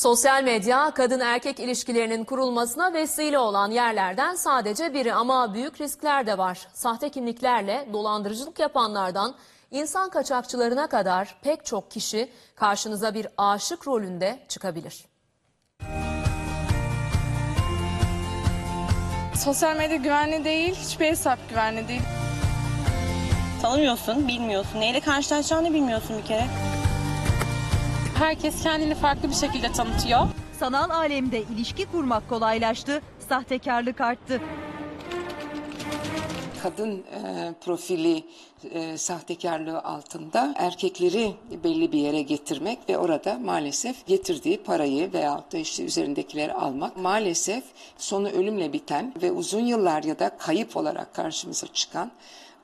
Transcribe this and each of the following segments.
Sosyal medya kadın erkek ilişkilerinin kurulmasına vesile olan yerlerden sadece biri ama büyük riskler de var. Sahte kimliklerle dolandırıcılık yapanlardan insan kaçakçılarına kadar pek çok kişi karşınıza bir aşık rolünde çıkabilir. Sosyal medya güvenli değil, hiçbir hesap güvenli değil. Tanımıyorsun, bilmiyorsun. Neyle karşılaşacağını bilmiyorsun bir kere. Herkes kendini farklı bir şekilde tanıtıyor. Sanal alemde ilişki kurmak kolaylaştı, sahtekarlık arttı. kadın e, profili e, sahtekarlığı altında erkekleri belli bir yere getirmek ve orada maalesef getirdiği parayı veyahut da işte üzerindekileri almak maalesef sonu ölümle biten ve uzun yıllar ya da kayıp olarak karşımıza çıkan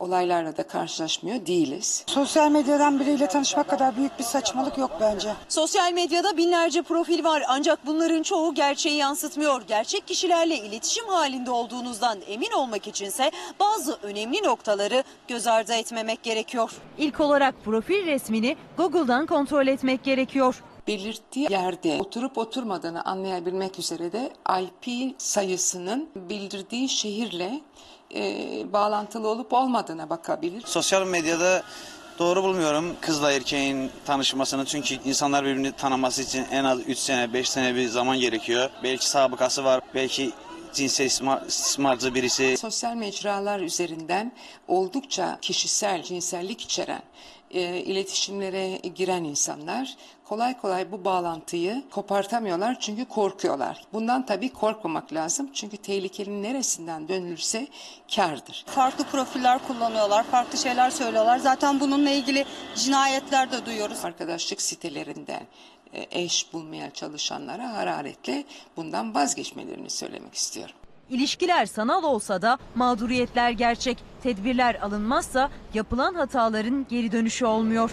olaylarla da karşılaşmıyor değiliz. Sosyal medyadan biriyle tanışmak kadar büyük bir saçmalık yok bence. Sosyal medyada binlerce profil var ancak bunların çoğu gerçeği yansıtmıyor. Gerçek kişilerle iletişim halinde olduğunuzdan emin olmak içinse bazı önemli noktaları göz ardı etmemek gerekiyor. İlk olarak profil resmini Google'dan kontrol etmek gerekiyor. Belirttiği yerde oturup oturmadığını anlayabilmek üzere de IP sayısının bildirdiği şehirle e, bağlantılı olup olmadığına bakabilir. Sosyal medyada doğru bulmuyorum kızla erkeğin tanışmasını çünkü insanlar birbirini tanıması için en az 3 sene 5 sene bir zaman gerekiyor. Belki sabıkası var, belki cinsel istismar- istismarcı birisi. Sosyal mecralar üzerinden oldukça kişisel, cinsellik içeren e, iletişimlere giren insanlar kolay kolay bu bağlantıyı kopartamıyorlar çünkü korkuyorlar. Bundan tabii korkmamak lazım çünkü tehlikenin neresinden dönülürse kârdır. farklı profiller kullanıyorlar, farklı şeyler söylüyorlar. Zaten bununla ilgili cinayetler de duyuyoruz. Arkadaşlık sitelerinden eş bulmaya çalışanlara hararetle bundan vazgeçmelerini söylemek istiyorum. İlişkiler sanal olsa da mağduriyetler gerçek. Tedbirler alınmazsa yapılan hataların geri dönüşü olmuyor.